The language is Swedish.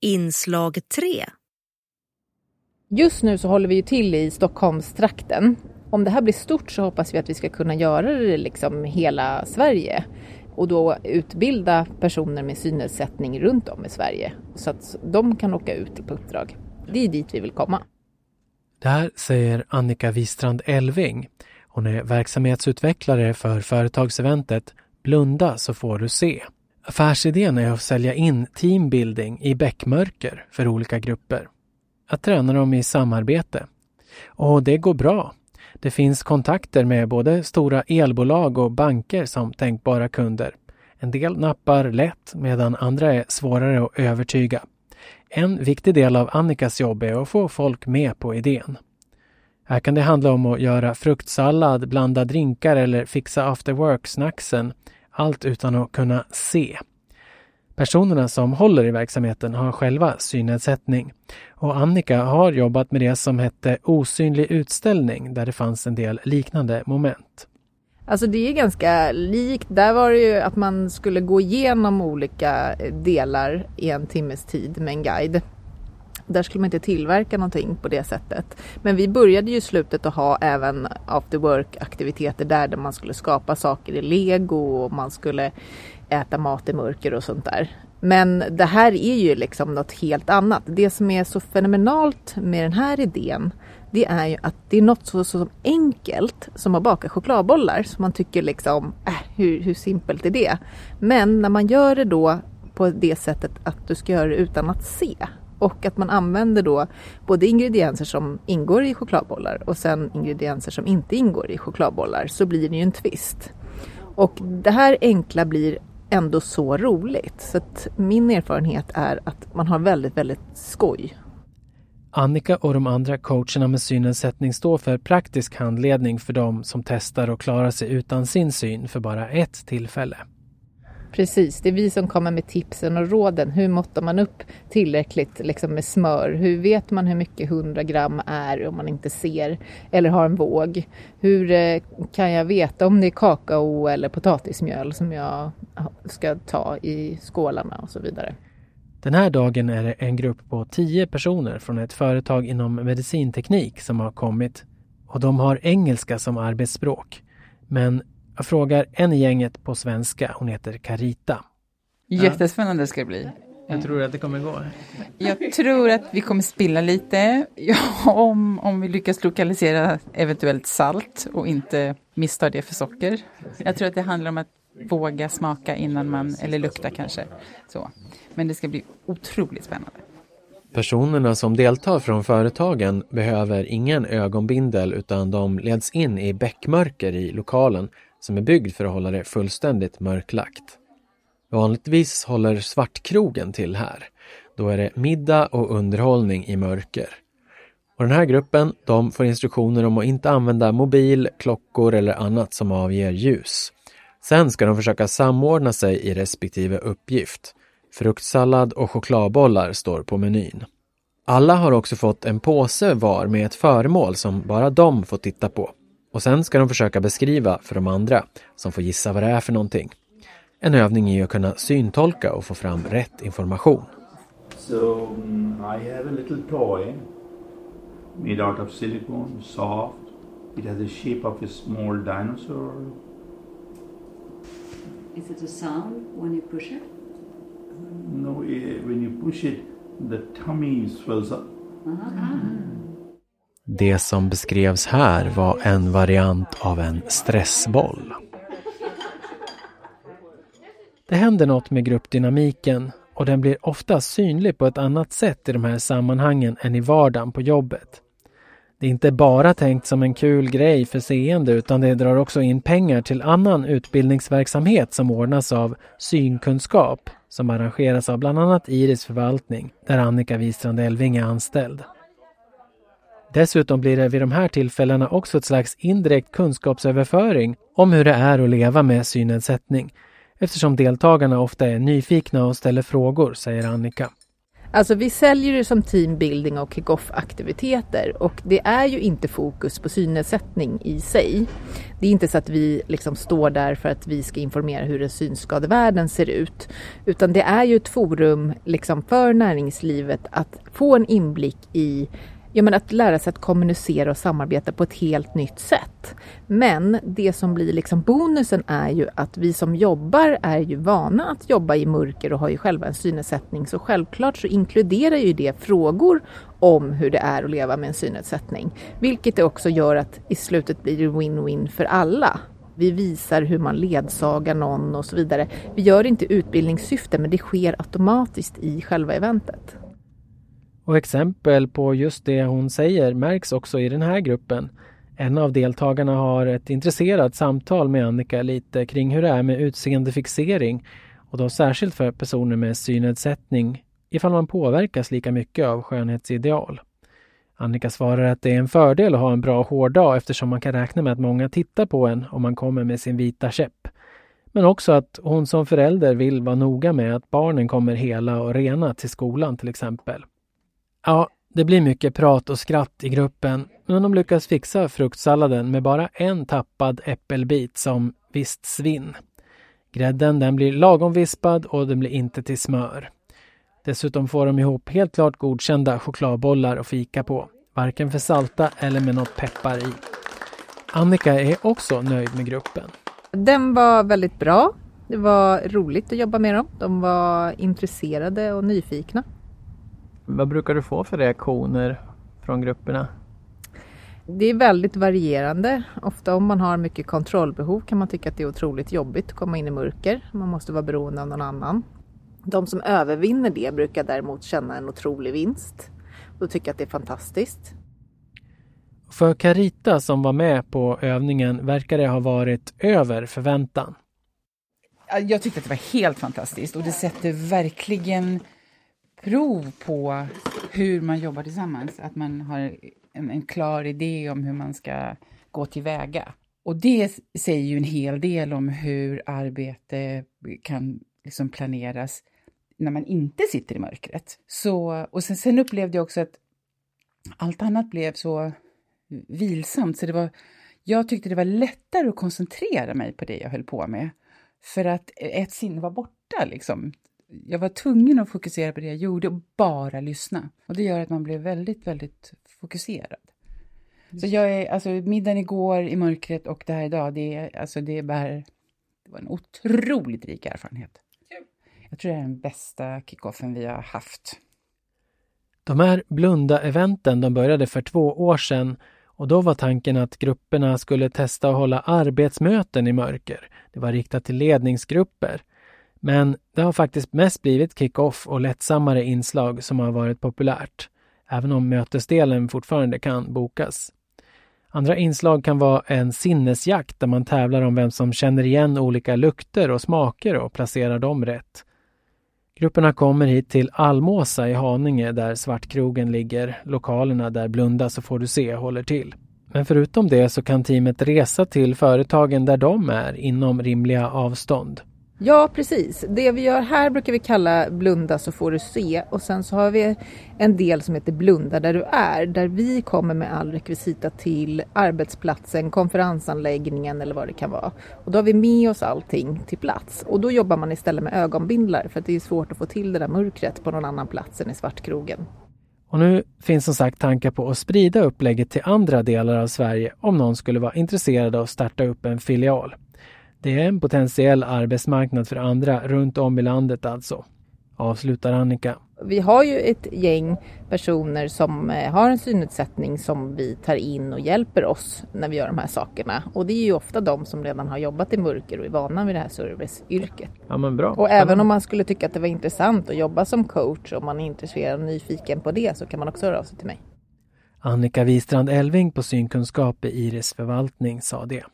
Inslag 3 Just nu så håller vi ju till i Stockholmstrakten. Om det här blir stort så hoppas vi att vi ska kunna göra det liksom hela Sverige och då utbilda personer med synnedsättning runt om i Sverige så att de kan åka ut på uppdrag. Det är dit vi vill komma. Det här säger Annika Wistrand Elving. Hon är verksamhetsutvecklare för företagseventet Blunda så får du se. Affärsidén är att sälja in teambuilding i bäckmörker för olika grupper. Att träna dem i samarbete. Och det går bra. Det finns kontakter med både stora elbolag och banker som tänkbara kunder. En del nappar lätt medan andra är svårare att övertyga. En viktig del av Annikas jobb är att få folk med på idén. Här kan det handla om att göra fruktsallad, blanda drinkar eller fixa after work-snacksen. Allt utan att kunna se. Personerna som håller i verksamheten har själva synnedsättning och Annika har jobbat med det som hette osynlig utställning där det fanns en del liknande moment. Alltså det är ganska likt. Där var det ju att man skulle gå igenom olika delar i en timmes tid med en guide. Där skulle man inte tillverka någonting på det sättet. Men vi började ju i slutet att ha även after work aktiviteter där, där man skulle skapa saker i lego och man skulle äta mat i mörker och sånt där. Men det här är ju liksom något helt annat. Det som är så fenomenalt med den här idén det är ju att det är något så, så enkelt som att baka chokladbollar som man tycker liksom, äh, hur, hur simpelt är det? Men när man gör det då på det sättet att du ska göra det utan att se och att man använder då både ingredienser som ingår i chokladbollar och sen ingredienser som inte ingår i chokladbollar så blir det ju en twist. Och det här enkla blir ändå så roligt. Så att min erfarenhet är att man har väldigt, väldigt skoj. Annika och de andra coacherna med synnedsättning står för praktisk handledning för dem som testar och klarar sig utan sin syn för bara ett tillfälle. Precis, det är vi som kommer med tipsen och råden. Hur måttar man upp tillräckligt liksom med smör? Hur vet man hur mycket 100 gram är om man inte ser eller har en våg? Hur eh, kan jag veta om det är kakao eller potatismjöl som jag ska ta i skålarna och så vidare? Den här dagen är det en grupp på tio personer från ett företag inom medicinteknik som har kommit och de har engelska som arbetsspråk. Men jag frågar en i gänget på svenska. Hon heter Carita. Jättespännande ska det bli. Jag tror att det kommer gå. Jag tror att vi kommer spilla lite. Ja, om, om vi lyckas lokalisera eventuellt salt och inte missta det för socker. Jag tror att det handlar om att våga smaka innan man, eller lukta kanske. Så. Men det ska bli otroligt spännande. Personerna som deltar från företagen behöver ingen ögonbindel utan de leds in i bäckmörker i lokalen som är byggd för att hålla det fullständigt mörklagt. Vanligtvis håller Svartkrogen till här. Då är det middag och underhållning i mörker. Och den här gruppen, de får instruktioner om att inte använda mobil, klockor eller annat som avger ljus. Sen ska de försöka samordna sig i respektive uppgift. Fruktsallad och chokladbollar står på menyn. Alla har också fått en påse var med ett föremål som bara de får titta på. Och sen ska de försöka beskriva för de andra som får gissa vad det är för någonting. En övning är att kunna syntolka och få fram rätt information. So um, I have a little toy made out of silicone, soft. It has the shape of a small dinosaur. Is it a sound when you push it? No, eh, when you push it, the tummy swells up. Det som beskrevs här var en variant av en stressboll. Det händer något med gruppdynamiken och den blir ofta synlig på ett annat sätt i de här sammanhangen än i vardagen på jobbet. Det är inte bara tänkt som en kul grej för seende utan det drar också in pengar till annan utbildningsverksamhet som ordnas av synkunskap som arrangeras av bland annat Iris förvaltning där Annika Wistrand Elving är anställd. Dessutom blir det vid de här tillfällena också ett slags indirekt kunskapsöverföring om hur det är att leva med synnedsättning eftersom deltagarna ofta är nyfikna och ställer frågor, säger Annika. Alltså vi säljer det som teambuilding och kick-off aktiviteter och det är ju inte fokus på synnedsättning i sig. Det är inte så att vi liksom står där för att vi ska informera hur synskadevärlden ser ut. Utan det är ju ett forum liksom för näringslivet att få en inblick i ja, men att lära sig att kommunicera och samarbeta på ett helt nytt sätt. Men det som blir liksom bonusen är ju att vi som jobbar är ju vana att jobba i mörker och har ju själva en synnedsättning. Så självklart så inkluderar ju det frågor om hur det är att leva med en synnedsättning. Vilket det också gör att i slutet blir det win-win för alla. Vi visar hur man ledsagar någon och så vidare. Vi gör det inte utbildningssyfte men det sker automatiskt i själva eventet. Och exempel på just det hon säger märks också i den här gruppen. En av deltagarna har ett intresserat samtal med Annika lite kring hur det är med utseendefixering och då särskilt för personer med synnedsättning ifall man påverkas lika mycket av skönhetsideal. Annika svarar att det är en fördel att ha en bra hårdag eftersom man kan räkna med att många tittar på en om man kommer med sin vita käpp. Men också att hon som förälder vill vara noga med att barnen kommer hela och rena till skolan till exempel. Ja, det blir mycket prat och skratt i gruppen, men de lyckas fixa fruktsalladen med bara en tappad äppelbit som visst svinn. Grädden den blir lagom vispad och den blir inte till smör. Dessutom får de ihop helt klart godkända chokladbollar och fika på. Varken för salta eller med något peppar i. Annika är också nöjd med gruppen. Den var väldigt bra. Det var roligt att jobba med dem. De var intresserade och nyfikna. Vad brukar du få för reaktioner från grupperna? Det är väldigt varierande. Ofta om man har mycket kontrollbehov kan man tycka att det är otroligt jobbigt att komma in i mörker. Man måste vara beroende av någon annan. De som övervinner det brukar däremot känna en otrolig vinst och tycka att det är fantastiskt. För Carita som var med på övningen verkar det ha varit över förväntan. Jag tyckte att det var helt fantastiskt och det sätter verkligen prov på hur man jobbar tillsammans. Att man har en, en klar idé om hur man ska gå tillväga. Och det säger ju en hel del om hur arbete kan liksom planeras när man inte sitter i mörkret. Så, och sen, sen upplevde jag också att allt annat blev så vilsamt. Så det var, jag tyckte det var lättare att koncentrera mig på det jag höll på med. För att ett sinne var borta. Liksom jag var tvungen att fokusera på det jag gjorde och bara lyssna. Och det gör att man blev väldigt, väldigt fokuserad. Så jag är, alltså middagen igår i mörkret och det här idag, det är, alltså det bär, det var en otroligt rik erfarenhet. Jag tror det är den bästa kickoffen vi har haft. De här Blunda-eventen de började för två år sedan och då var tanken att grupperna skulle testa att hålla arbetsmöten i mörker. Det var riktat till ledningsgrupper. Men det har faktiskt mest blivit kick-off och lättsammare inslag som har varit populärt, även om mötesdelen fortfarande kan bokas. Andra inslag kan vara en sinnesjakt där man tävlar om vem som känner igen olika lukter och smaker och placerar dem rätt. Grupperna kommer hit till Almåsa i Haninge där Svartkrogen ligger, lokalerna där Blunda så får du se håller till. Men förutom det så kan teamet resa till företagen där de är inom rimliga avstånd. Ja, precis. Det vi gör här brukar vi kalla blunda så får du se och sen så har vi en del som heter blunda där du är, där vi kommer med all rekvisita till arbetsplatsen, konferensanläggningen eller vad det kan vara. Och då har vi med oss allting till plats och då jobbar man istället med ögonbindlar för att det är svårt att få till det där mörkret på någon annan plats än i Svartkrogen. Och nu finns som sagt tankar på att sprida upplägget till andra delar av Sverige om någon skulle vara intresserad av att starta upp en filial. Det är en potentiell arbetsmarknad för andra runt om i landet alltså, avslutar Annika. Vi har ju ett gäng personer som eh, har en synnedsättning som vi tar in och hjälper oss när vi gör de här sakerna. Och det är ju ofta de som redan har jobbat i mörker och är vana vid det här serviceyrket. Ja, men bra. Och även om man skulle tycka att det var intressant att jobba som coach, om man är intresserad och nyfiken på det, så kan man också höra av sig till mig. Annika Wistrand Elving på synkunskap i Iris förvaltning sa det.